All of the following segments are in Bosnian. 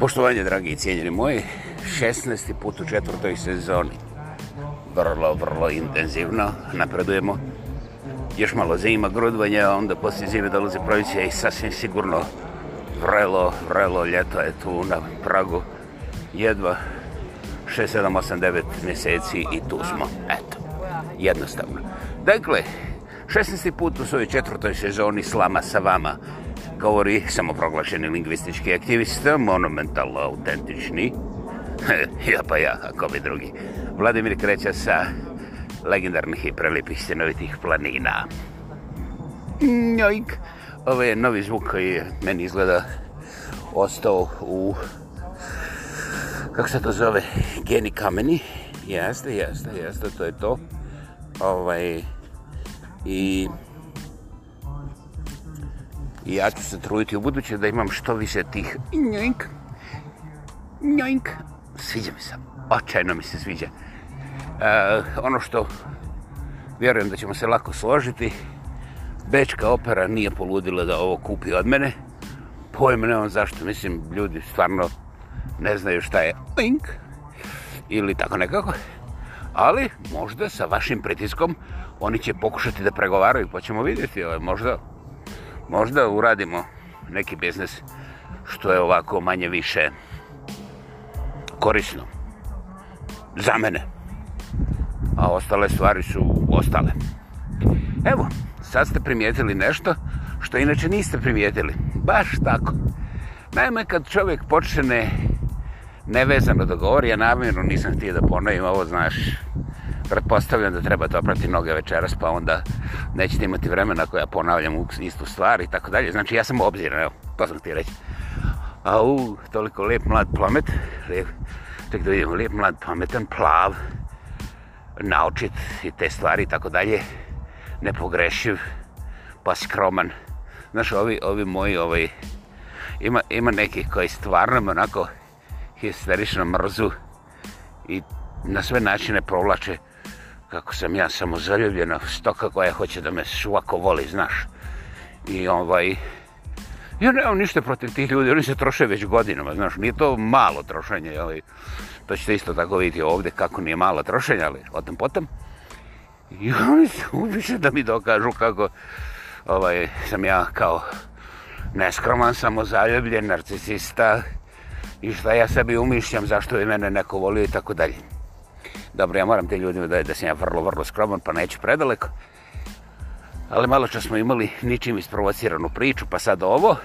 Poštovanje, dragi i cijenjeni moji, 16. put u četvrtoj sezoni. Vrlo, vrlo intenzivno napredujemo. Još malo zima, grudvanje, a onda poslije zime dolazi provincija i sasvim sigurno vrelo, vrelo ljeto je tu na pragu. Jedva 6, 7, 8, 9 mjeseci i tu smo. Eto, jednostavno. Dakle, 16. put u svojoj četvrtoj sezoni slama sa vama govori samoproglašeni lingvistički aktivist, monumentalno autentični. ja pa ja, ako bi drugi. Vladimir kreća sa legendarnih i prelipih stjenovitih planina. Njojk. Ovo je novi zvuk koji meni izgleda ostao u kako se to zove, geni kameni. Jeste, jeste, jeste, to je to. Ovaj, I i ja ću se truditi u buduće da imam što više tih njojnk, njojnk. Sviđa mi se, očajno mi se sviđa. E, ono što vjerujem da ćemo se lako složiti, Bečka opera nije poludila da ovo kupi od mene. Pojma nemam zašto, mislim, ljudi stvarno ne znaju šta je pink ili tako nekako. Ali možda sa vašim pritiskom oni će pokušati da pregovaraju, pa ćemo vidjeti, ovaj, možda možda uradimo neki biznis što je ovako manje više korisno za mene a ostale stvari su ostale evo sad ste primijetili nešto što inače niste primijetili baš tako naime kad čovjek počne nevezano da govori ja namjerno nisam htio da ponovim ovo znaš pretpostavljam da treba to oprati noge večeras, pa onda nećete imati vremena ja ponavljam istu stvar i tako dalje. Znači, ja sam obziran, evo, to sam ti reći. toliko lijep mlad plamet, lijep, ček da vidim, lijep mlad pametan, plav, naučit i te stvari i tako dalje, nepogrešiv, pa skroman. Znaš, ovi, ovi moji, ovi. Ovaj, ima, ima neki koji stvarno onako histerično mrzu i na sve načine provlače kako sam ja samo zaljubljena stoka koja hoće da me svako voli, znaš. I ovaj, ja nemam ništa protiv tih ljudi, oni se troše već godinama, znaš, nije to malo trošenje, ali to ćete isto tako vidjeti ovdje kako nije malo trošenje, ali o tom potom. I oni se ubiše da mi dokažu kako ovaj, sam ja kao neskroman, samozaljubljen, narcisista i šta ja sebi umišljam, zašto bi mene neko volio i tako dalje. Dobro, ja moram te ljudima da, da sam ja vrlo, vrlo skroman, pa neću predaleko. Ali malo što smo imali ničim isprovociranu priču, pa sad ovo.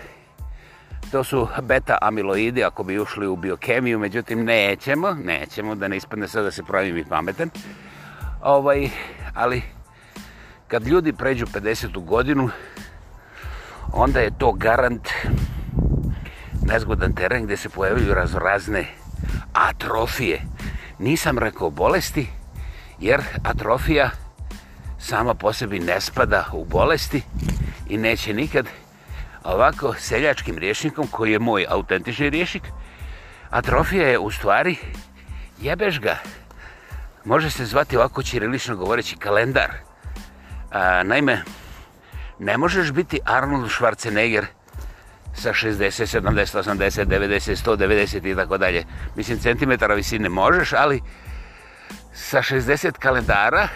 To su beta amiloidi ako bi ušli u biokemiju, međutim nećemo, nećemo da ne ispadne sad da se pravim i pametan. Ovaj, ali kad ljudi pređu 50. godinu, onda je to garant nezgodan teren gdje se pojavljuju razne atrofije nisam rekao bolesti, jer atrofija sama po sebi ne spada u bolesti i neće nikad ovako seljačkim rječnikom koji je moj autentični rječnik atrofija je u stvari jebeš ga može se zvati ovako čirilično govoreći kalendar A, naime ne možeš biti Arnold Schwarzenegger sa 60, 70, 80, 90, 190 i tako dalje. Mislim, centimetara visine možeš, ali sa 60 kalendara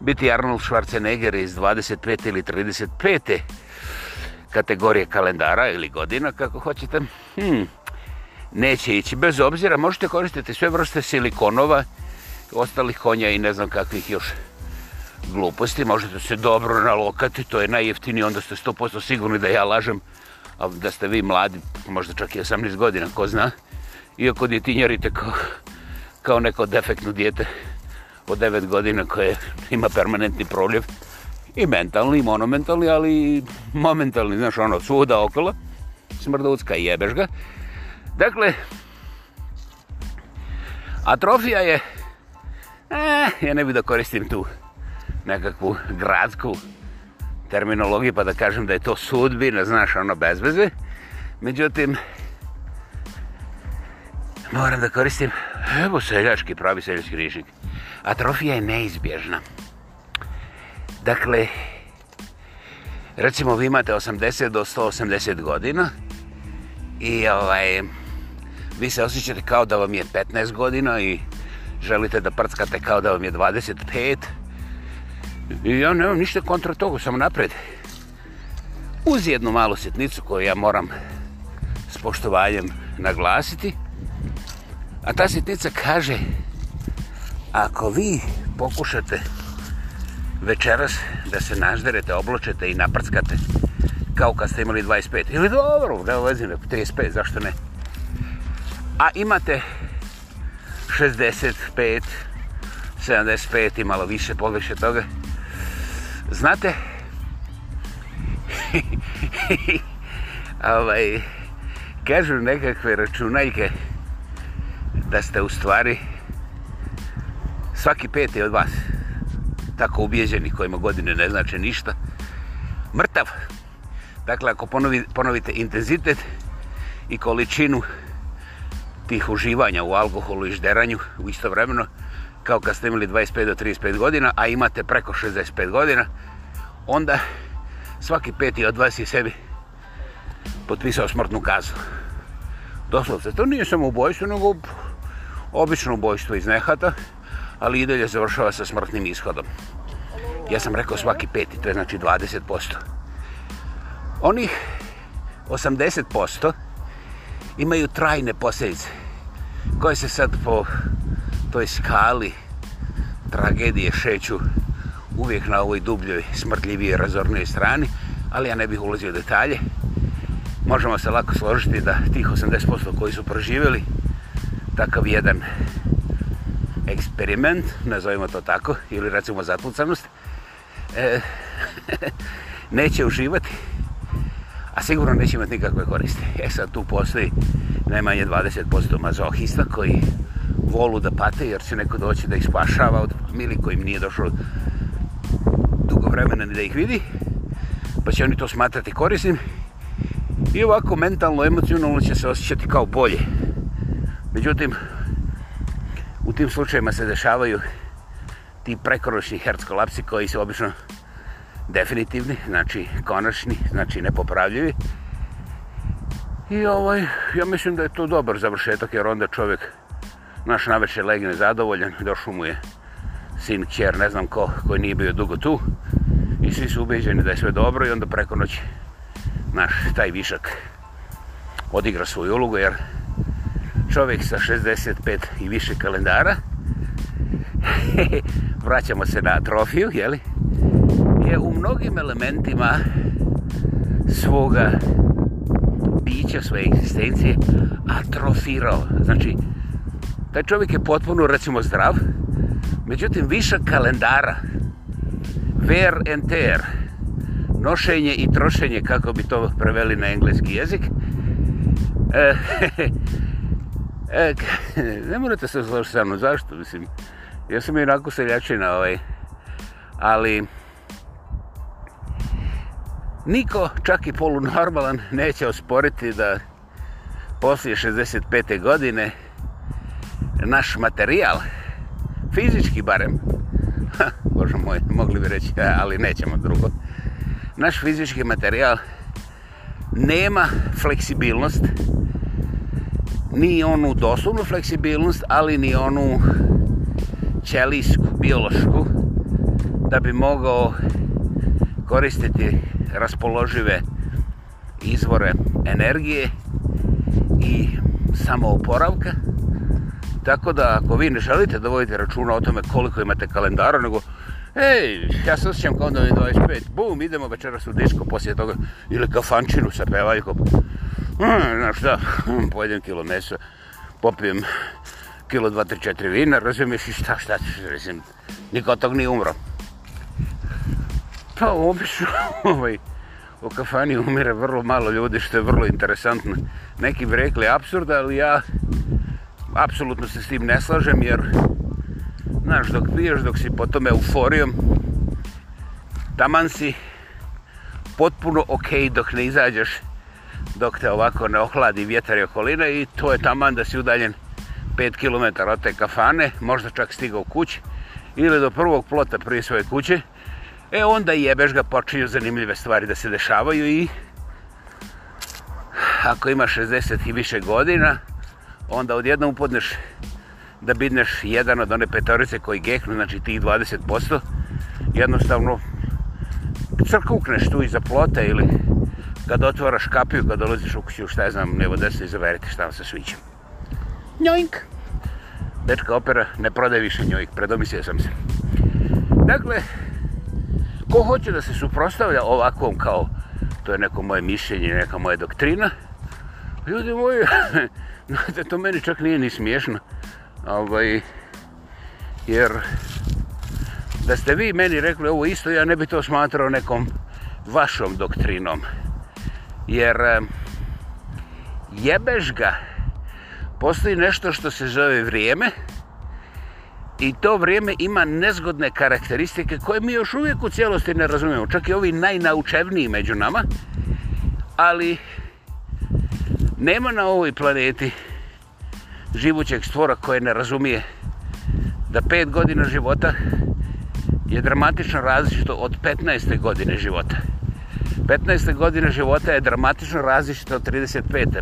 biti Arnold Schwarzenegger iz 25. ili 35. kategorije kalendara ili godina, kako hoćete, hmm, neće ići. Bez obzira, možete koristiti sve vrste silikonova, ostalih konja i ne znam kakvih još gluposti. Možete se dobro nalokati, to je najjeftinije, onda ste 100% sigurni da ja lažem da ste vi mladi, možda čak i 18 godina, ko zna, iako djetinjarite kao, neko defektno dijete od 9 godina koje ima permanentni proljev, i mentalni, i monumentalni, ali i momentalni, znaš, ono, svuda okolo, smrducka i jebeš ga. Dakle, atrofija je, eh, ja ne bih da koristim tu nekakvu gradsku terminologiji pa da kažem da je to sudbina, znaš, ono bez Međutim, moram da koristim, evo seljački, pravi seljački rižnik. Atrofija je neizbježna. Dakle, recimo vi imate 80 do 180 godina i ovaj, vi se osjećate kao da vam je 15 godina i želite da prckate kao da vam je 25 i ja nemam ništa kontra toga, samo napred. Uz jednu malu sitnicu koju ja moram s poštovanjem naglasiti. A ta sitnica kaže, ako vi pokušate večeras da se nažderete, obločete i naprskate kao kad ste imali 25. Ili dobro, ne ulazim, 35, zašto ne? A imate 65, 75 i malo više, pogreše toga Znate, ovaj, kažu nekakve računajke da ste u stvari svaki peti od vas tako ubijeđeni kojima godine ne znače ništa mrtav dakle ako ponovite intenzitet i količinu tih uživanja u alkoholu i žderanju u isto vremeno, kao kad ste imali 25 do 35 godina, a imate preko 65 godina, onda svaki peti od vas je sebi potpisao smrtnu kaznu. Doslovce, to nije samo ubojstvo, nego obično ubojstvo iz nehata, ali i dalje završava sa smrtnim ishodom. Ja sam rekao svaki peti, to je znači 20%. Onih 80% imaju trajne posljedice koje se sad po toj skali tragedije šeću uvijek na ovoj dubljoj, smrtljivije, razornoj strani, ali ja ne bih ulazio u detalje. Možemo se lako složiti da tih 80% koji su proživjeli takav jedan eksperiment, nazovimo to tako, ili recimo zatlucanost, e, neće uživati, a sigurno neće imati nikakve koriste. E sad tu postoji najmanje 20% mazohista koji volu da pate jer će neko doći da ih spašava od familije kojim nije došlo dugo vremena ni da ih vidi pa će oni to smatrati korisnim i ovako mentalno, emocionalno će se osjećati kao bolje. Međutim, u tim slučajima se dešavaju ti prekoročni herc koji su obično definitivni, znači konačni, znači nepopravljivi. I ovaj, ja mislim da je to dobar završetak jer onda čovjek naš navečer legne zadovoljan, došao mu je sin, kćer, ne znam ko, koji nije bio dugo tu. I svi su ubeđeni da je sve dobro i onda preko noći naš taj višak odigra svoju ulogu jer čovjek sa 65 i više kalendara vraćamo se na atrofiju, jeli? Je u mnogim elementima svoga bića, svoje egzistencije atrofirao. Znači, taj čovjek je potpuno, recimo, zdrav. Međutim, viša kalendara, wear and tear, nošenje i trošenje, kako bi to preveli na engleski jezik, eh, eh, ne morate se složiti sa mnom, zašto? Mislim, ja sam i onako seljačina, ovaj, ali niko, čak i polunormalan, neće osporiti da poslije 65. godine naš materijal, fizički barem, ha, bože moj, mogli bi reći, e, ali nećemo drugo, naš fizički materijal nema fleksibilnost, ni onu doslovnu fleksibilnost, ali ni onu ćelijsku, biološku, da bi mogao koristiti raspoložive izvore energije i samooporavka tako da ako vi ne želite da vodite računa o tome koliko imate kalendara, nego Ej, ja se osjećam kao da mi 25, bum, idemo večeras u disko poslije toga, ili kafančinu sa pevajkom. Mm, znaš šta, mm, pojedem kilo mesa, popijem kilo 2-3-4 vina, razumiješ i šta, šta, mislim, niko od tog nije umro. Pa obično, ovaj, u kafani umire vrlo malo ljudi, što je vrlo interesantno. Neki bi rekli apsurda, ali ja apsolutno se s tim ne slažem jer znaš dok piješ, dok si po tome euforijom taman si potpuno ok dok ne izađeš dok te ovako ne ohladi vjetar i okolina i to je taman da si udaljen 5 km od te kafane, možda čak stigao kući ili do prvog plota prije svoje kuće, e onda jebeš ga počinju zanimljive stvari da se dešavaju i ako ima 60 i više godina, onda odjednom upodneš da bidneš jedan od one petorice koji geknu, znači tih 20%, jednostavno crkukneš tu iza plota ili kad otvaraš kapiju, kad dolaziš u kuću, šta ja znam, nebo se izaberite šta vam se sviđa. Njojnk. Dečka opera ne prodaj više njojnk, predomislio sam se. Dakle, ko hoće da se suprostavlja ovakvom kao, to je neko moje mišljenje, neka moja doktrina, ljudi moji, to meni čak nije ni smiješno. Ovaj, jer da ste vi meni rekli ovo isto, ja ne bi to smatrao nekom vašom doktrinom. Jer jebeš ga, postoji nešto što se zove vrijeme i to vrijeme ima nezgodne karakteristike koje mi još uvijek u cijelosti ne razumijemo. Čak i ovi najnaučevniji među nama, ali nema na ovoj planeti živućeg stvora koje ne razumije da pet godina života je dramatično različito od 15. godine života. 15. godine života je dramatično različito od 35.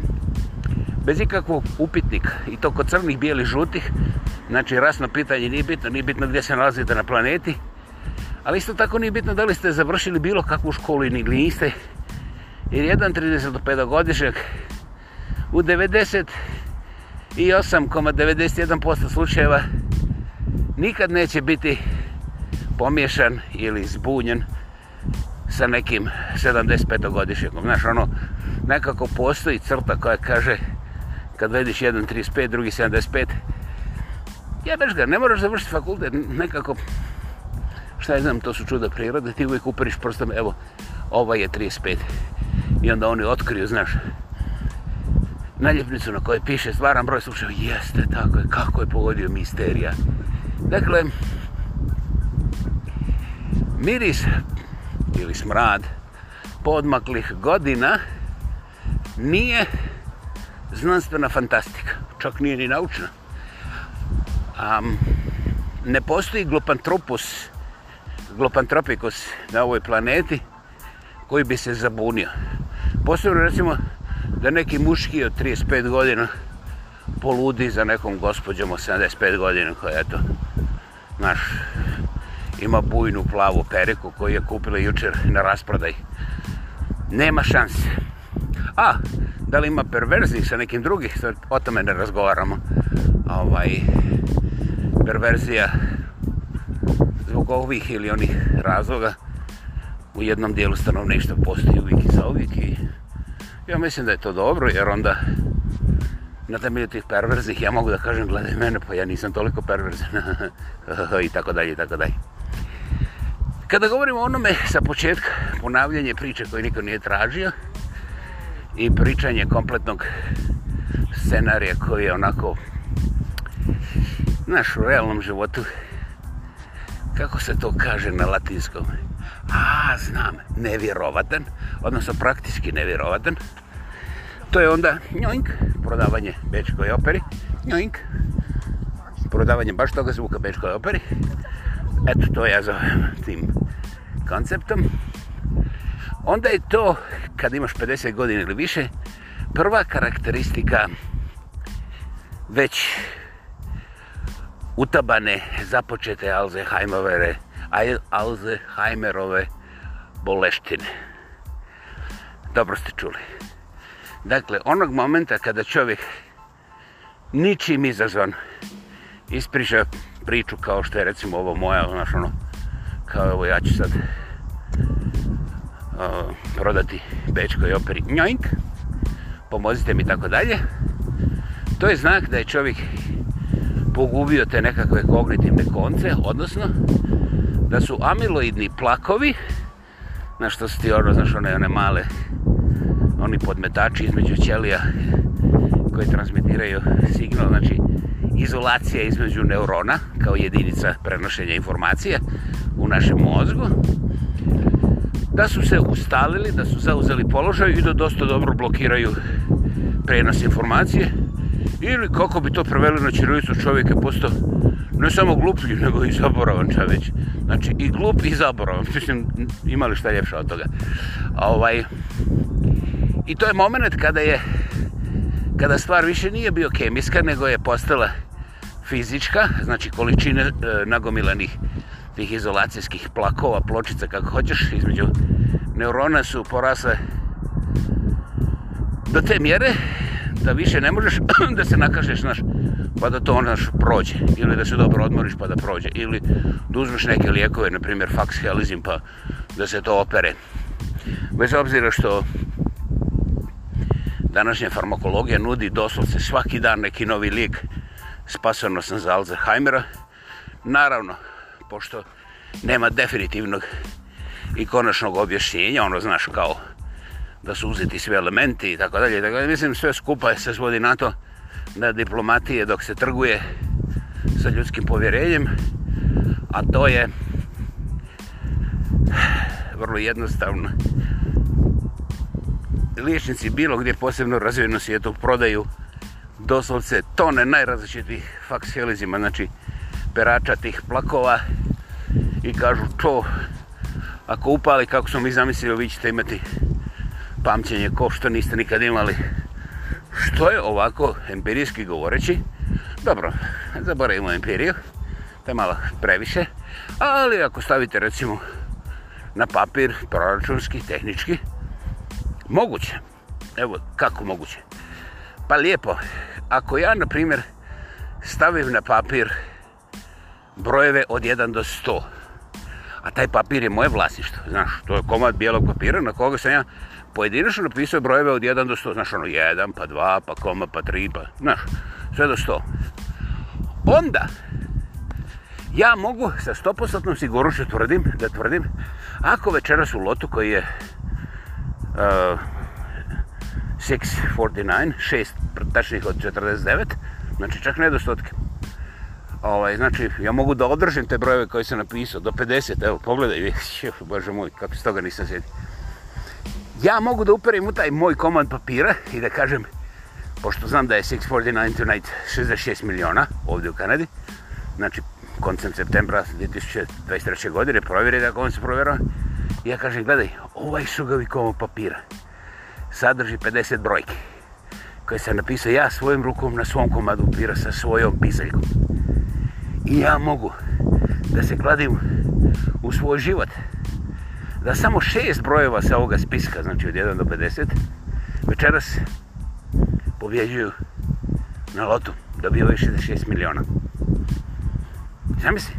Bez ikakvog upitnika, i to kod crnih, bijelih, žutih, znači rasno pitanje nije bitno, nije bitno gdje se nalazite na planeti, ali isto tako nije bitno da li ste završili bilo kakvu školu ili niste, jer jedan 35-godišnjak u 98,91% slučajeva nikad neće biti pomiješan ili zbunjen sa nekim 75-godišnjakom. Znaš, ono, nekako postoji crta koja kaže kad vediš jedan 35, drugi 75, jebeš ga, ne moraš završiti fakultet, nekako, šta ja znam, to su čuda prirode, ti uvijek uperiš prstom, evo, ova je 35. I onda oni otkriju, znaš, naljepnicu na kojoj piše stvaran broj slučajeva. Jeste, tako je, kako je pogodio misterija. Dakle, miris ili smrad podmaklih godina nije znanstvena fantastika. Čak nije ni naučna. Um, ne postoji glopantropus, glopantropikus na ovoj planeti koji bi se zabunio. Posebno recimo da neki muški od 35 godina poludi za nekom gospođom od 75 godina koja eto, naš, ima bujnu plavu periku koju je kupila jučer na rasprodaj. Nema šanse. A, da li ima perverznih sa nekim drugih, o tome ne razgovaramo. Ovaj, perverzija zbog ovih ili onih razloga u jednom dijelu stanovništva postoji uvijek i za uvijek i ja mislim da je to dobro jer onda na temelju tih perverznih ja mogu da kažem gledaj mene pa ja nisam toliko perverzan i tako dalje i tako dalje. Kada govorimo o onome sa početka, ponavljanje priče koje niko nije tražio i pričanje kompletnog scenarija koji je onako naš u realnom životu kako se to kaže na latinskom a, znam, nevjerovatan, odnosno praktički nevjerovatan. To je onda njoink, prodavanje Bečkoj operi, njoink, prodavanje baš toga zvuka Bečkoj operi. Eto, to ja zovem tim konceptom. Onda je to, kad imaš 50 godina ili više, prva karakteristika već utabane, započete Alzheimerove Alzheimerove boleštine. Dobro ste čuli. Dakle, onog momenta kada čovjek ničim izazvan ispriča priču kao što je recimo ovo moja, znaš ono, kao evo ja ću sad uh, prodati Bečkoj operi Njoink, pomozite mi tako dalje, to je znak da je čovjek pogubio te nekakve kognitivne konce, odnosno da su amiloidni plakovi, na što su ti ono, znaš, one, one male, oni podmetači između ćelija koji transmitiraju signal, znači izolacija između neurona kao jedinica prenošenja informacija u našem mozgu, da su se ustalili, da su zauzeli položaj i da dosta dobro blokiraju prenos informacije ili kako bi to preveli na čirilicu čovjeka, posto. postao ne samo gluplji, nego i zaboravan čovječ. Znači, i glup i zaboravan. Mislim, imali šta ljepša od toga. ovaj, I to je moment kada je, kada stvar više nije bio kemijska, nego je postala fizička, znači količine e, nagomilanih tih izolacijskih plakova, pločica, kako hoćeš, između neurona su porasle do te mjere da više ne možeš da se nakažeš, znaš, pa da to onaš prođe. Ili da se dobro odmoriš pa da prođe. Ili da uzmeš neke lijekove, na primjer faks helizim, pa da se to opere. Bez obzira što današnja farmakologija nudi doslovce svaki dan neki novi lijek spasonosan za Alzheimera. Naravno, pošto nema definitivnog i konačnog objašnjenja, ono znaš kao da su uzeti svi elementi i tako dalje. Tako mislim sve skupa se svodi na to da diplomatije dok se trguje sa ljudskim povjerenjem, a to je vrlo jednostavno. Liječnici bilo gdje posebno razvijeno svijetu prodaju doslovce tone najrazličitih fakselizima, znači perača tih plakova i kažu to ako upali kako smo mi zamislili vi ćete imati pamćenje ko što niste nikad imali. Što je ovako empirijski govoreći? Dobro, zaboravimo empiriju, to je malo previše, ali ako stavite recimo na papir, proračunski, tehnički, moguće. Evo, kako moguće? Pa lijepo, ako ja, na primjer, stavim na papir brojeve od 1 do 100, a taj papir je moje vlasništvo, znaš, to je komad bijelog papira na koga sam ja pojedinačno napisao brojeve od 1 do 100, znaš ono 1, pa 2, pa koma, pa 3, pa, znaš, sve do 100. Onda, ja mogu sa 100% sigurnošću tvrdim, da tvrdim, ako večeras u lotu koji je uh, 6.49, 6 tačnih od 49, znači čak ne do stotke. Ovaj, znači, ja mogu da održim te brojeve koje sam napisao, do 50, evo, pogledaj, bože moj, kako se toga nisam sjedio. Ja mogu da uperim u taj moj komad papira i da kažem, pošto znam da je 649 Tonight 66 miliona ovdje u Kanadi, znači koncem septembra 2023. godine, provjeri da on se provjerao, ja kažem, gledaj, ovaj sugovi komad papira sadrži 50 brojke koje sam napisao ja svojim rukom na svom komadu papira sa svojom pisaljkom. I ja mogu da se kladim u svoj život da samo šest brojeva sa ovoga spiska, znači od 1 do 50, večeras pobjeđuju na lotu, dobivaju 66 miliona. Zamisli.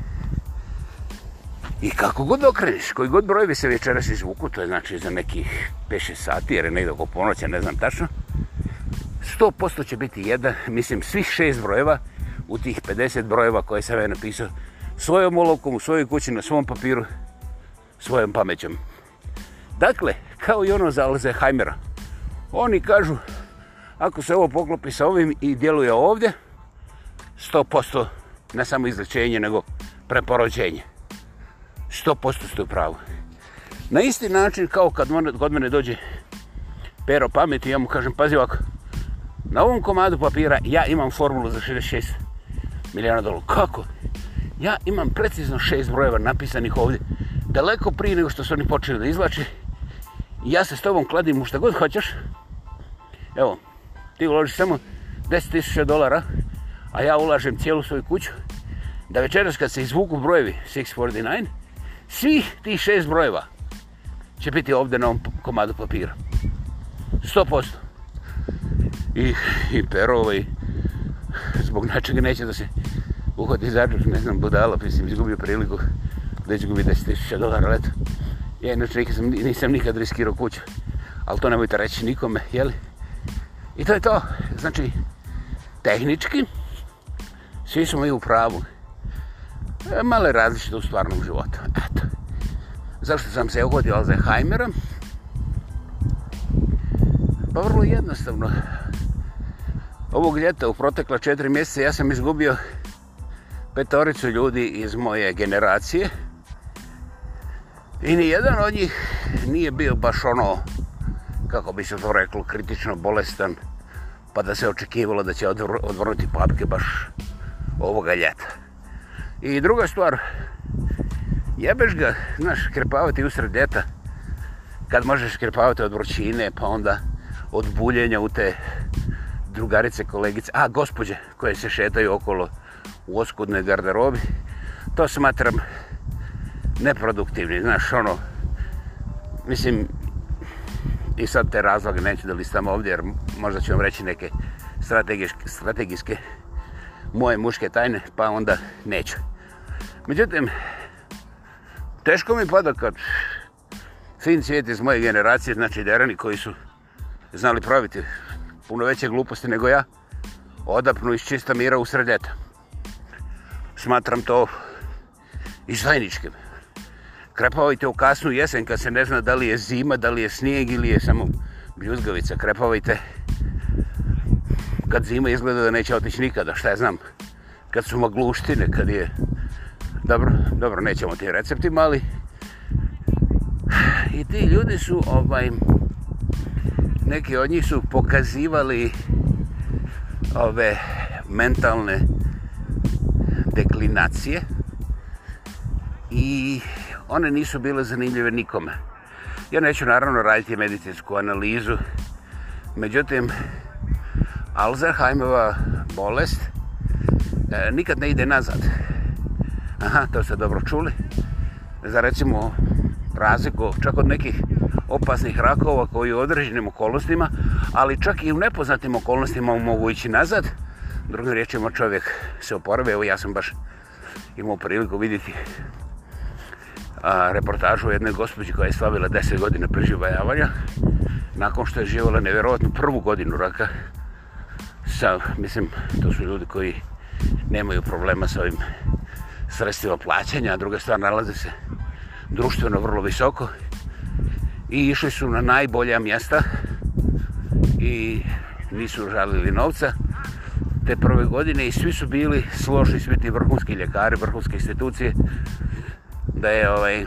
I kako god okreneš, koji god brojevi se večeras izvuku, to je znači za nekih 5-6 sati, jer je negdje oko ponoća, ne znam tačno, 100% će biti jedan, mislim, svih šest brojeva u tih 50 brojeva koje sam ja napisao svojom olovkom, u svojoj kući, na svom papiru, svojom pametom. Dakle, kao i ono za Alzheimera. Oni kažu, ako se ovo poklopi sa ovim i djeluje ovdje, 100% ne samo izlečenje, nego preporođenje. 100% ste u pravu. Na isti način kao kad kod mene dođe pero pameti, ja mu kažem, pazi ovako, na ovom komadu papira ja imam formulu za 66 milijuna dolara. Kako? Ja imam precizno šest brojeva napisanih ovdje daleko prije nego što su oni počeli da izvlači. I ja se s tobom kladim u šta god hoćeš. Evo, ti uložiš samo 10.000 dolara, a ja ulažem cijelu svoju kuću. Da večeras kad se izvuku brojevi 649, svih tih šest brojeva će biti ovdje na ovom komadu papira. 100%. I, i perovi i zbog načega neće da se uhvati zađu ne znam, budala, mislim, izgubio priliku da izgubi 10.000 dolara leta. Ja inače nisam, nisam nikad riskirao kuću, ali to nemojte reći nikome, jeli? I to je to, znači, tehnički, svi smo i u pravu. E, malo je različito u stvarnom životu, eto. Zašto sam se ugodio Alzheimera? Pa vrlo jednostavno. Ovog ljeta, u protekla četiri mjeseca, ja sam izgubio petoricu ljudi iz moje generacije i ni jedan od njih nije bio baš ono, kako bi se to reklo, kritično bolestan, pa da se očekivalo da će odvrnuti papke baš ovoga ljeta. I druga stvar, jebeš ga, znaš, krepavati usred ljeta, kad možeš krepavati od vrućine, pa onda od buljenja u te drugarice, kolegice, a gospođe koje se šetaju okolo u oskudnoj garderobi, to smatram neproduktivni, znaš, ono, mislim, i sad te razloge neću da listam ovdje, jer možda ću vam reći neke strategijske moje muške tajne, pa onda neću. Međutim, teško mi pada kad fin svijet iz moje generacije, znači derani koji su znali praviti puno veće gluposti nego ja, odapnu iz čista mira u ljeta. Smatram to izdajničkim. Krepavajte u kasnu jesen kad se ne zna da li je zima, da li je snijeg ili je samo bljuzgavica. Krepavajte kad zima izgleda da neće otići nikada, šta ja znam. Kad su magluštine, kad je... Dobro, dobro, nećemo ti receptima, mali. I ti ljudi su, ovaj... Neki od njih su pokazivali ove mentalne deklinacije i one nisu bile zanimljive nikome. Ja neću naravno raditi medicinsku analizu, međutim, Alzheimerova bolest e, nikad ne ide nazad. Aha, to ste dobro čuli. Za recimo razliku čak od nekih opasnih rakova koji u određenim okolnostima, ali čak i u nepoznatim okolnostima mogu ići nazad. Drugim riječima čovjek se oporavi, evo ja sam baš imao priliku vidjeti reportažu o jednoj gospođi koja je slavila 10 godina preživljavanja nakon što je živjela nevjerojatno prvu godinu raka sa, mislim, to su ljudi koji nemaju problema sa ovim sredstvima plaćanja, a druga stvar nalaze se društveno vrlo visoko i išli su na najbolja mjesta i nisu žalili novca te prve godine i svi su bili složni, svi ti vrhunski ljekari, vrhunske institucije da je ovaj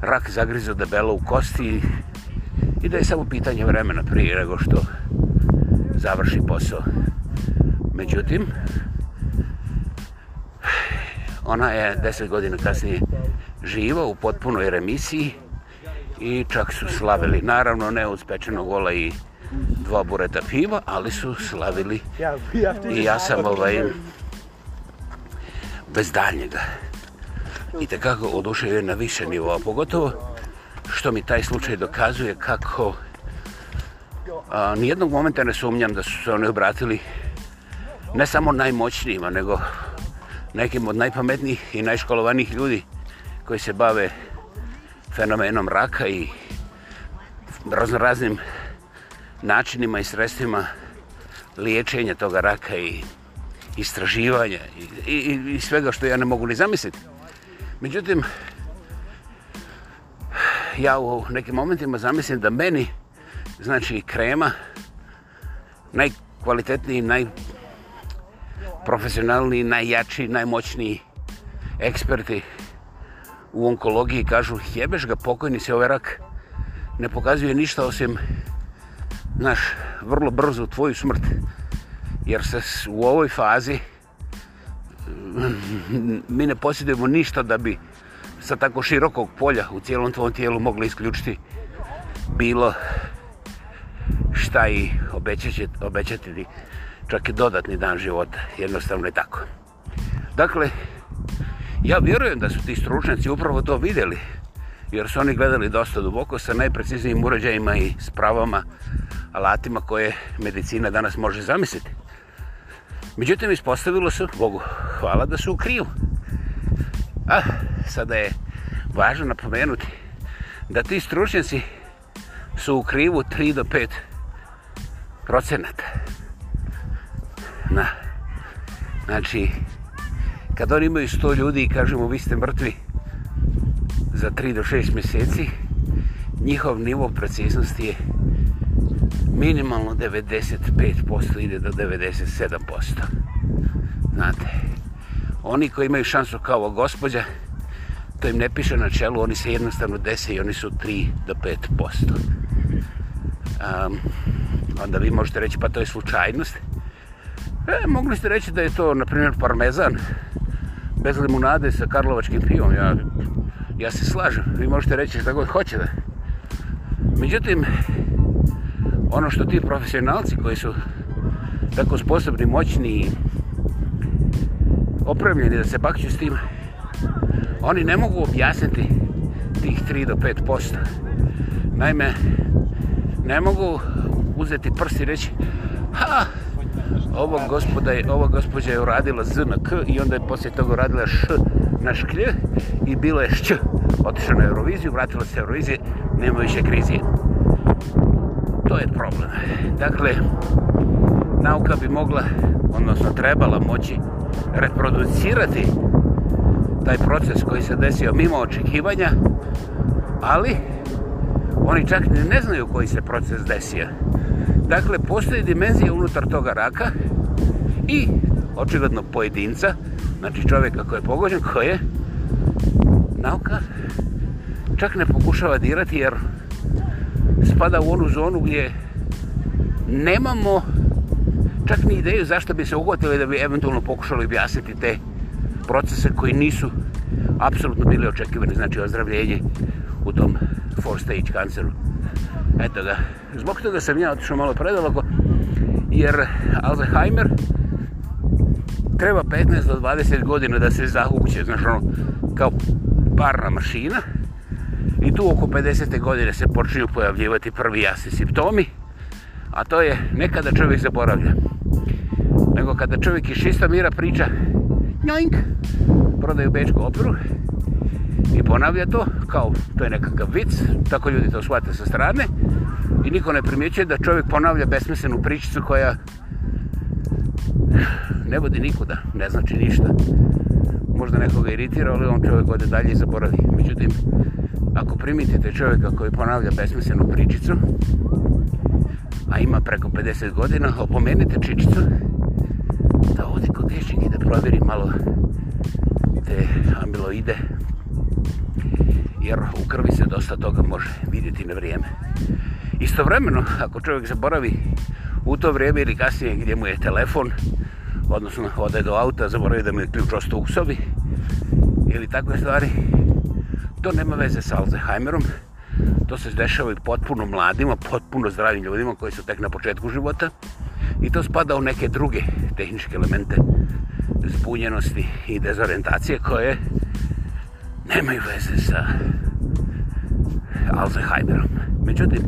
rak zagrizao debelo u kosti i da je samo pitanje vremena prije nego što završi posao. Međutim, ona je deset godina kasnije živa u potpunoj remisiji i čak su slavili. Naravno ne uz gola i dva bureta piva, ali su slavili i ja sam ovaj bez daljnjega i tekako oduševio na više nivoa, pogotovo što mi taj slučaj dokazuje kako a, nijednog momenta ne sumnjam da su se oni obratili ne samo najmoćnijima, nego nekim od najpametnijih i najškolovanijih ljudi koji se bave fenomenom raka i raznim načinima i sredstvima liječenja toga raka i istraživanja i, i, i svega što ja ne mogu ni zamisliti. Međutim, ja u nekim momentima zamislim da meni, znači krema, najkvalitetniji, najprofesionalniji, najjači, najmoćniji eksperti u onkologiji kažu jebeš ga pokojni se ovaj rak ne pokazuje ništa osim naš vrlo brzo tvoju smrt jer se u ovoj fazi mi ne posjedujemo ništa da bi sa tako širokog polja u cijelom tvom tijelu mogli isključiti bilo šta i obećati, obećati ti čak i dodatni dan života. Jednostavno je tako. Dakle, ja vjerujem da su ti stručnjaci upravo to vidjeli, jer su oni gledali dosta duboko sa najpreciznijim uređajima i spravama, alatima koje medicina danas može zamisliti. Međutim, ispostavilo se, Bogu hvala, da su u krivu. A, sada je važno napomenuti da ti stručnjaci su u krivu 3 do 5 procenata. Na. Znači, kad oni imaju 100 ljudi i kažemo vi ste mrtvi za 3 do 6 mjeseci, njihov nivo preciznosti je minimalno 95% ide do 97%. Znate, oni koji imaju šansu kao gospođa, to im ne piše na čelu, oni se jednostavno dese i oni su 3 do 5%. Um, onda vi možete reći pa to je slučajnost. E, mogli ste reći da je to, na primjer, parmezan bez limunade sa karlovačkim pivom. Ja, ja se slažem, vi možete reći šta god hoćete. Međutim, ono što ti profesionalci koji su tako sposobni, moćni i opremljeni da se bakću s tim, oni ne mogu objasniti tih 3 do 5%. Naime, ne mogu uzeti prst i reći ha, ovo, gospoda je, ovo gospođa je uradila z na k i onda je poslije toga uradila š na šklj i bilo je šć. Otišla na Euroviziju, vratila se Eurovizije, nema više krizi to je problem. Dakle, nauka bi mogla, odnosno trebala moći reproducirati taj proces koji se desio mimo očekivanja, ali oni čak ne znaju koji se proces desio. Dakle, postoji dimenzija unutar toga raka i očigledno pojedinca, znači čovjeka koji je pogođen, je? nauka čak ne pokušava dirati jer spada u onu zonu gdje nemamo čak ni ideju zašto bi se ugotili da bi eventualno pokušali objasniti te procese koji nisu apsolutno bili očekivani, znači ozdravljenje u tom four stage kanceru. Eto ga, zbog toga sam ja otišao malo predaleko, jer Alzheimer treba 15 do 20 godina da se zahuće znaš ono, kao parna mašina, i tu oko 50. godine se počinju pojavljivati prvi jasni simptomi, a to je ne kada čovjek zaboravlja, nego kada čovjek iz šista mira priča njoink, prodaju bečku opru i ponavlja to, kao to je nekakav vic, tako ljudi to shvate sa strane i niko ne primjećuje da čovjek ponavlja besmislenu pričicu koja ne vodi nikuda, ne znači ništa. Možda nekoga iritira, ali on čovjek ode dalje i zaboravi. Međutim, ako primitite čovjeka koji ponavlja besmislenu pričicu, a ima preko 50 godina, opomenite Čičicu da ovdje kod liječnika i da provjeri malo te amiloide, jer u krvi se dosta toga može vidjeti na vrijeme. Istovremeno, ako čovjek zaboravi u to vrijeme ili kasnije gdje mu je telefon, odnosno ode do auta, zaboravi da mu je ključ ostao u sobi ili takve stvari, to nema veze sa Alzheimerom, to se dešava i potpuno mladima, potpuno zdravim ljudima koji su tek na početku života i to spada u neke druge tehničke elemente zbunjenosti i dezorientacije koje nemaju veze sa Alzheimerom. Međutim,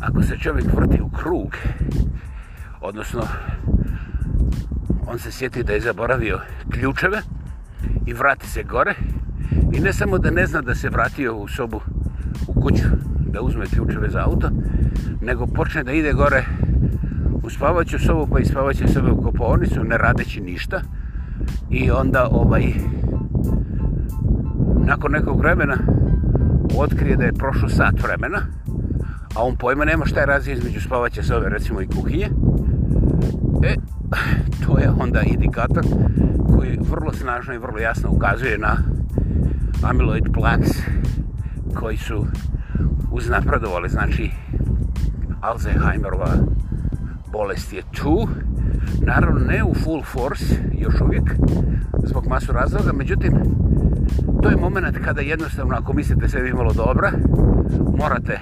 ako se čovjek vrti u krug, odnosno on se sjeti da je zaboravio ključeve i vrati se gore i ne samo da ne zna da se vratio u sobu, u kuću, da uzme ključeve za auto, nego počne da ide gore u spavaću sobu, pa i spavaće sobe u kopovnicu, ne radeći ništa. I onda ovaj, nakon nekog vremena otkrije da je prošlo sat vremena, a on pojma nema šta je razlika između spavaće sobe, recimo i kuhinje. E, to je onda indikator koji vrlo snažno i vrlo jasno ukazuje na Amiloid plans koji su uznapredovali, znači Alzheimerova bolest je tu, naravno ne u full force još uvijek zbog masu razloga, međutim to je moment kada jednostavno ako mislite sve bi malo dobra, morate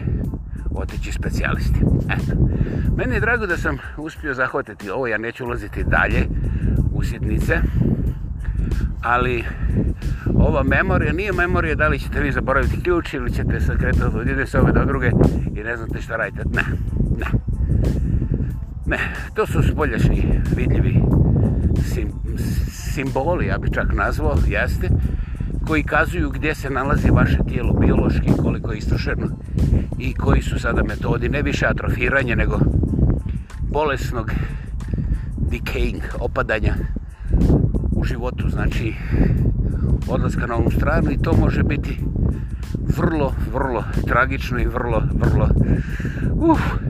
otići specijalisti. Eto. Meni je drago da sam uspio zahvatiti ovo, ja neću ulaziti dalje u sitnice, ali ova memorija nije memorija da li ćete vi zaboraviti ključ ili ćete se kretati od jedne sobe do druge i ne znate šta radite. Ne, ne. to su spolješni vidljivi simboli, ja bih čak nazvao, jeste, koji kazuju gdje se nalazi vaše tijelo biološki, koliko je istrošeno i koji su sada metodi, ne više atrofiranje, nego bolesnog decaying, opadanja u životu, znači odlaska na ovu stranu i to može biti vrlo, vrlo tragično i vrlo, vrlo uf, uh,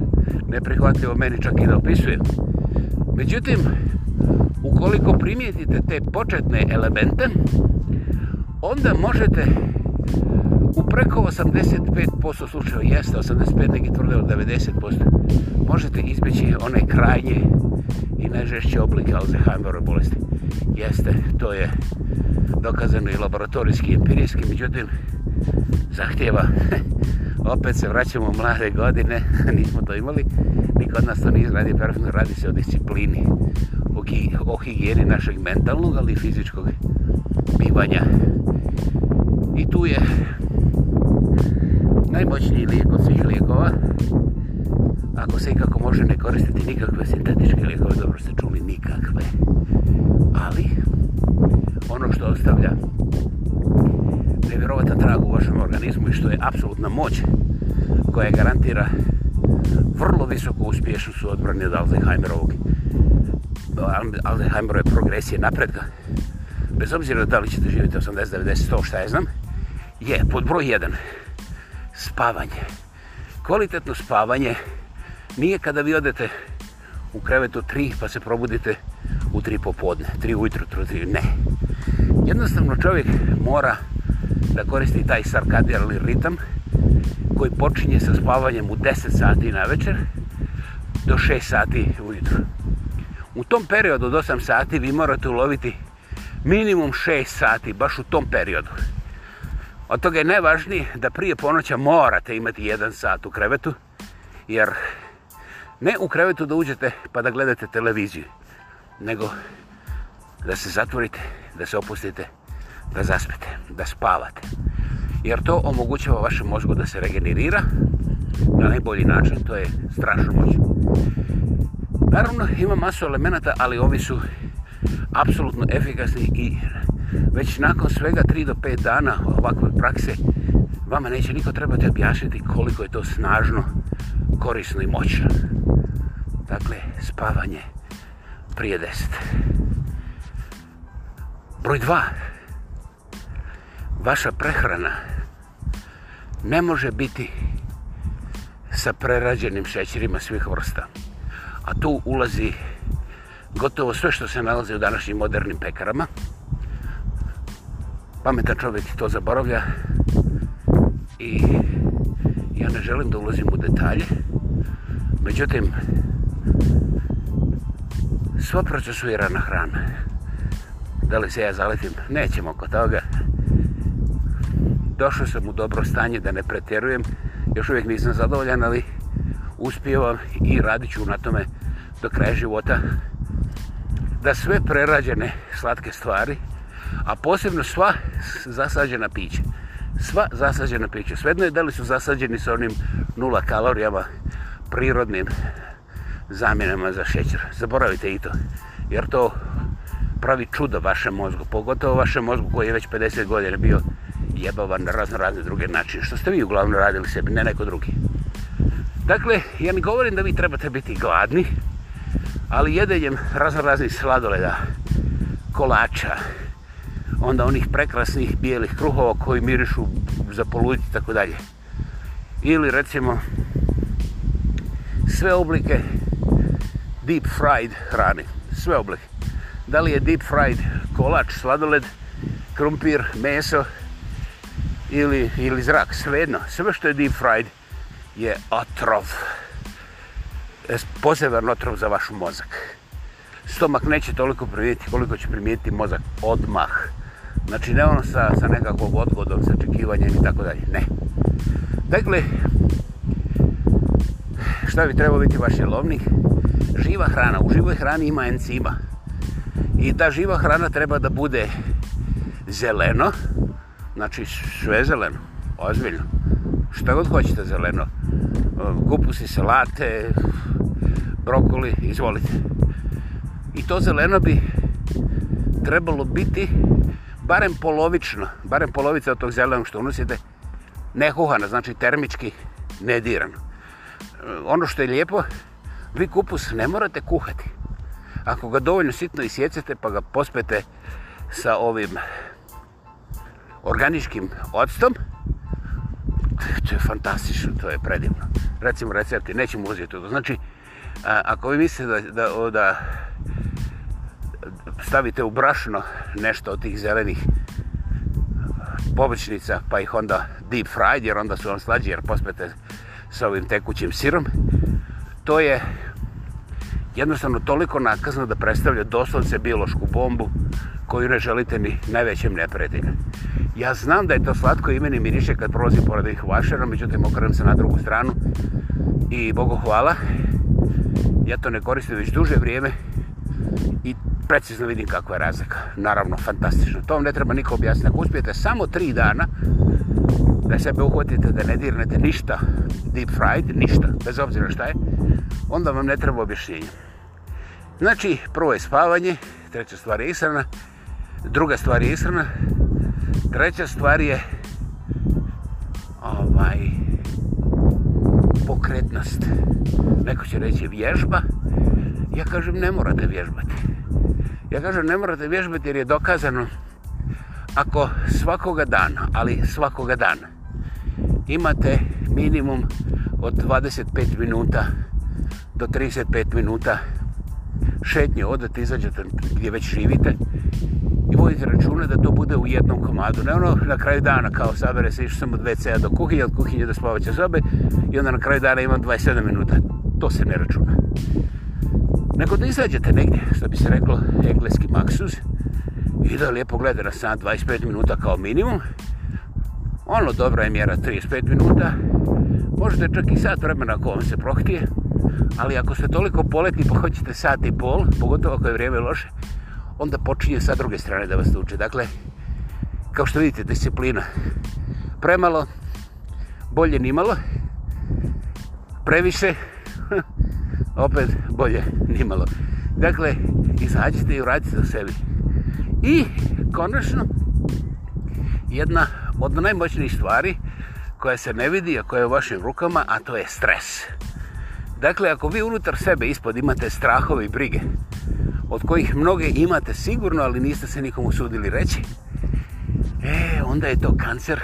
neprihvatljivo meni čak i da opisujem. Međutim, ukoliko primijetite te početne elemente, onda možete u preko 85% slučajeva, jeste 85, neki tvrde od 90%, možete izbjeći one krajnje i najžešće oblike Alzheimerove bolesti. Jeste, to je dokazano i laboratorijski i empirijski, međutim, zahtjeva. Opet se vraćamo u mlade godine, nismo to imali, niko od nas to nije radi perfektno, radi se o disciplini, o higijeni našeg mentalnog, ali i fizičkog bivanja. I tu je najmoćniji lijek od svih lijekova, ako se ikako može ne koristiti nikakve sintetičke lijekove, dobro ste čuli, nikakve. Ali, ono što ostavlja nevjerovatan trag u vašem organizmu i što je apsolutna moć koja garantira vrlo visoku uspješnost u odbrani od Alzheimerovog Alzheimerove progresije napredka. bez obzira da li ćete živjeti 80, 90, 100, šta ja znam je pod broj 1 spavanje kvalitetno spavanje nije kada vi odete u krevetu 3 pa se probudite u tri popodne, 3 ujutro, 3, ne. Jednostavno čovjek mora da koristi taj sarkadijalni ritam koji počinje sa spavanjem u 10 sati na večer do 6 sati ujutru. U tom periodu od 8 sati vi morate uloviti minimum 6 sati, baš u tom periodu. Od toga je najvažnije da prije ponoća morate imati jedan sat u krevetu, jer ne u krevetu da uđete pa da gledate televiziju, nego da se zatvorite, da se opustite, da zaspete, da spavate. Jer to omogućava vašem mozgu da se regenerira na najbolji način, to je strašno moć. Naravno, ima masu elemenata, ali ovi su apsolutno efikasni i već nakon svega 3 do 5 dana ovakve prakse vama neće niko trebati objasniti koliko je to snažno korisno i moćno. Dakle, spavanje prije deset. Broj dva. Vaša prehrana ne može biti sa prerađenim šećerima svih vrsta. A tu ulazi gotovo sve što se nalazi u današnjim modernim pekarama. Pametan čovjek to zaboravlja i ja ne želim da ulazim u detalje, međutim, sva procesuirana hrana, da li se ja zaletim, nećemo oko toga. Došao sam u dobro stanje, da ne pretjerujem, još uvijek nisam zadovoljan, ali uspijevam i radit ću na tome do kraja života da sve prerađene slatke stvari, a posebno sva zasađena pića, sva zasađena pića. Svejedno je da li su zasađeni sa onim nula kalorijama prirodnim zamjenama za šećer. Zaboravite i to. Jer to pravi čudo vašem mozgu. Pogotovo vašem mozgu koji je već 50 godina bio jebavan na razno razne druge načine. Što ste vi uglavnom radili sebi, ne neko drugi. Dakle, ja ne govorim da vi trebate biti gladni, ali jedenjem razno raznih sladoleda, kolača, onda onih prekrasnih bijelih kruhova koji mirišu za poluditi i tako dalje. Ili recimo sve oblike deep fried hrane, sve oblike. Da li je deep fried kolač, sladoled, krumpir, meso ili, ili zrak, svejedno. Sve što je deep fried je otrov. E, poseban otrov za vaš mozak. Stomak neće toliko primijetiti koliko će primijetiti mozak odmah. Znači ne ono sa, sa nekakvog odgodom, sa očekivanjem i tako dalje. Ne. Dakle, šta bi trebao biti vaš jelovnik? Živa hrana. U živoj hrani ima enzima. I ta živa hrana treba da bude zeleno. Znači sve zeleno. Ozbiljno. Šta god hoćete zeleno. Kupusi, salate, brokoli, izvolite. I to zeleno bi trebalo biti barem polovično, barem polovica od tog zelenog što unosite, nehuhana, znači termički nedirano. E, ono što je lijepo, vi kupus ne morate kuhati. Ako ga dovoljno sitno isjecete pa ga pospete sa ovim organičkim octom, to je fantastično, to je predivno. Recimo recepti, nećemo uzeti to. Znači, ako vi mislite da stavite u brašno nešto od tih zelenih povrćnica pa ih onda deep fried jer onda su vam slađi jer pospete s ovim tekućim sirom to je jednostavno toliko nakazno da predstavlja doslovce biološku bombu koju ne želite ni najvećem neprijatelju. Ja znam da je to slatko i meni miriše kad prolazim pored ovih vašera, međutim okrenem se na drugu stranu i Bogu hvala. Ja to ne koristim već duže vrijeme i precizno vidim kakva je razlika. Naravno, fantastično. To vam ne treba niko objasniti. Ako uspijete samo tri dana da sebe uhvatite, da ne dirnete ništa deep fried, ništa, bez obzira šta je, onda vam ne treba objašnjenje. Znači, prvo je spavanje, treća stvar je ishrana, druga stvar je ishrana, treća stvar je ovaj, pokretnost. Neko će reći vježba, ja kažem ne morate vježbati. Ja kažem ne morate vježbati jer je dokazano ako svakoga dana, ali svakoga dana imate minimum od 25 minuta do 35 minuta šetnje, odete, izađete gdje već živite i vodite računa da to bude u jednom komadu. Ne ono na kraju dana kao sabere se išao samo od wc do kuhinje, od kuhinje do spavaće sobe i onda na kraju dana imam 27 minuta. To se ne računa nego da izađete negdje, što bi se reklo, engleski maksuz i da lijepo gleda na sat 25 minuta kao minimum. Ono dobra je mjera 35 minuta, možete čak i sat vremena ako vam se prohtije, ali ako ste toliko poletni pa hoćete sat i pol, pogotovo ako je vrijeme loše, onda počinje sa druge strane da vas tuče. Dakle, kao što vidite, disciplina. Premalo, bolje nimalo, previše, opet bolje nimalo. Dakle, izađite i vratite za sebi. I, konačno, jedna od najmoćnijih stvari koja se ne vidi, a koja je u vašim rukama, a to je stres. Dakle, ako vi unutar sebe ispod imate strahove i brige, od kojih mnoge imate sigurno, ali niste se nikom usudili reći, e, onda je to kancer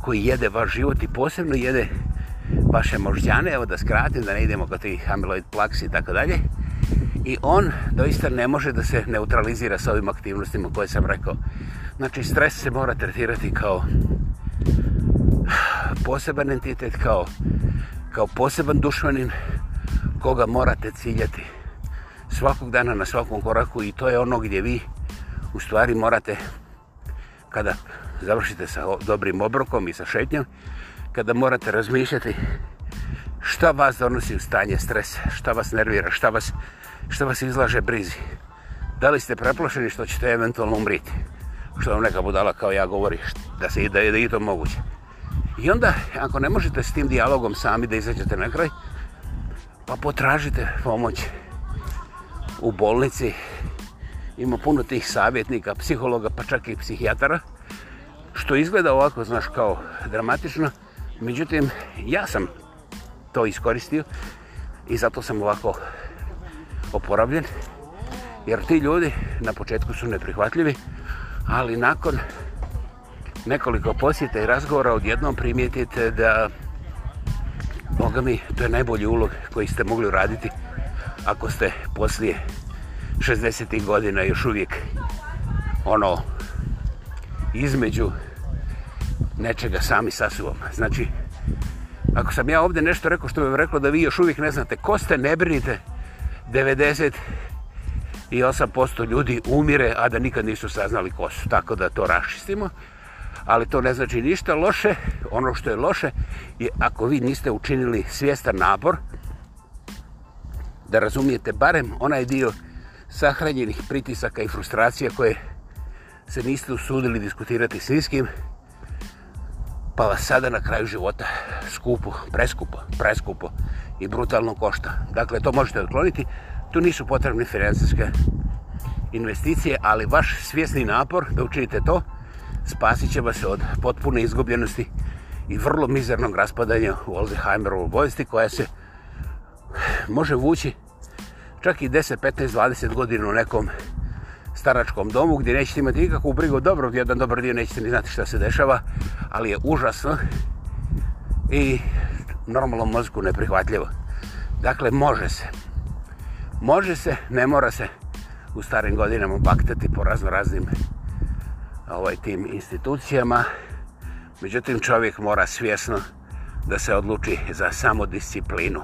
koji jede vaš život i posebno jede vaše moždjane, evo da skratim, da ne idemo kod tih amyloid plaks i tako dalje. I on doista ne može da se neutralizira s ovim aktivnostima koje sam rekao. Znači, stres se mora tretirati kao poseban entitet, kao, kao poseban dušmanin koga morate ciljati svakog dana na svakom koraku i to je ono gdje vi u stvari morate kada završite sa dobrim obrokom i sa šetnjom kada morate razmišljati šta vas donosi u stanje stresa, šta vas nervira, šta vas, šta vas izlaže brizi. Da li ste preplošeni što ćete eventualno umriti? Što vam neka budala kao ja govori, da, se, da je i to moguće. I onda, ako ne možete s tim dijalogom sami da izađete na kraj, pa potražite pomoć u bolnici. Ima puno tih savjetnika, psihologa, pa čak i psihijatara. Što izgleda ovako, znaš, kao dramatično, Međutim, ja sam to iskoristio i zato sam ovako oporavljen. Jer ti ljudi na početku su neprihvatljivi, ali nakon nekoliko posjeta i razgovora odjednom primijetite da Boga mi, to je najbolji ulog koji ste mogli raditi ako ste poslije 60. godina još uvijek ono između nečega sami sa sobom. Znači, ako sam ja ovdje nešto rekao što bi rekao da vi još uvijek ne znate ko ste, ne brinite, 98% ljudi umire, a da nikad nisu saznali ko su. Tako da to rašistimo. Ali to ne znači ništa loše. Ono što je loše je ako vi niste učinili svjestan nabor da razumijete barem onaj dio sahranjenih pritisaka i frustracija koje se niste usudili diskutirati s niskim pa vas sada na kraju života skupo, preskupo, preskupo i brutalno košta. Dakle, to možete otkloniti. Tu nisu potrebne financijske investicije, ali vaš svjesni napor da učinite to spasit će vas od potpune izgubljenosti i vrlo mizernog raspadanja u Alzheimerovu bolesti koja se može vući čak i 10, 15, 20 godina u nekom staračkom domu gdje nećete imati nikakvu brigu dobro, jedan dobar dio nećete ni znati šta se dešava, ali je užasno i normalnom mozgu neprihvatljivo. Dakle, može se. Može se, ne mora se u starim godinama baktati po razno raznim ovaj, tim institucijama. Međutim, čovjek mora svjesno da se odluči za samodisciplinu.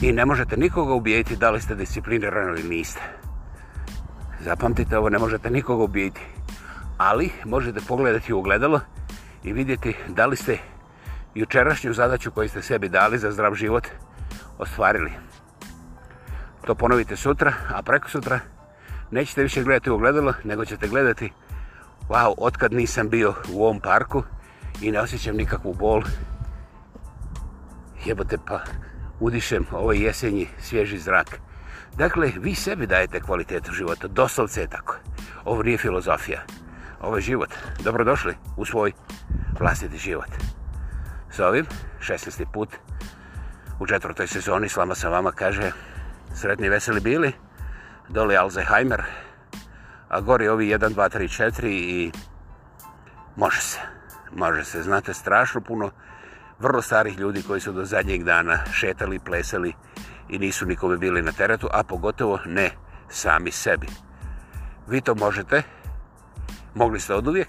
I ne možete nikoga ubijeti da li ste disciplinirani ili niste. Zapamtite, ovo ne možete nikoga biti. Ali možete pogledati u ogledalo i vidjeti da li ste jučerašnju zadaću koju ste sebi dali za zdrav život ostvarili. To ponovite sutra, a preko sutra nećete više gledati u ogledalo, nego ćete gledati wow, otkad nisam bio u ovom parku i ne osjećam nikakvu bol. Jebote pa, udišem ovaj jesenji svježi zrak. Dakle, vi sebi dajete kvalitetu života, doslovce je tako. Ovo nije filozofija, ovo je život. Dobrodošli u svoj vlastiti život. S ovim, 16. put u četvrtoj sezoni Slama sa vama kaže Sretni veseli bili, doli Alzheimer, a gori ovi 1, 2, 3, 4 i može se. Može se, znate, strašno puno vrlo starih ljudi koji su do zadnjeg dana šetali, plesali, i nisu nikome bili na teretu, a pogotovo ne sami sebi. Vi to možete, mogli ste od uvijek,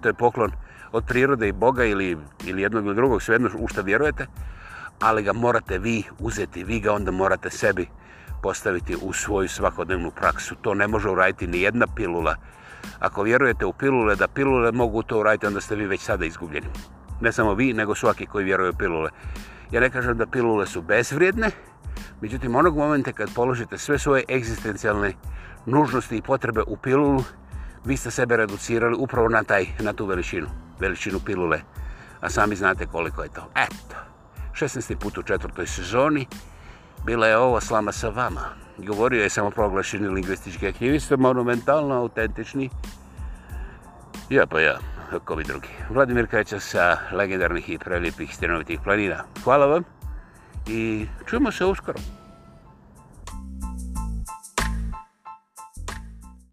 to je poklon od prirode i Boga ili, ili jednog ili drugog, svejedno u što vjerujete, ali ga morate vi uzeti, vi ga onda morate sebi postaviti u svoju svakodnevnu praksu. To ne može uraditi ni jedna pilula. Ako vjerujete u pilule, da pilule mogu to uraditi, onda ste vi već sada izgubljeni. Ne samo vi, nego svaki koji vjeruje u pilule. Ja ne kažem da pilule su bezvrijedne, Međutim, onog momenta kad položite sve svoje egzistencijalne nužnosti i potrebe u pilulu, vi ste sebe reducirali upravo na, taj, na tu veličinu, veličinu pilule. A sami znate koliko je to. Eto, 16. put u četvrtoj sezoni bila je ovo slama sa vama. Govorio je samo proglašeni lingvistički aktivist, monumentalno autentični. Ja pa ja, kao drugi. Vladimir Kajča sa legendarnih i prelijepih stjenovitih planina. Hvala vam i čujemo se uskoro.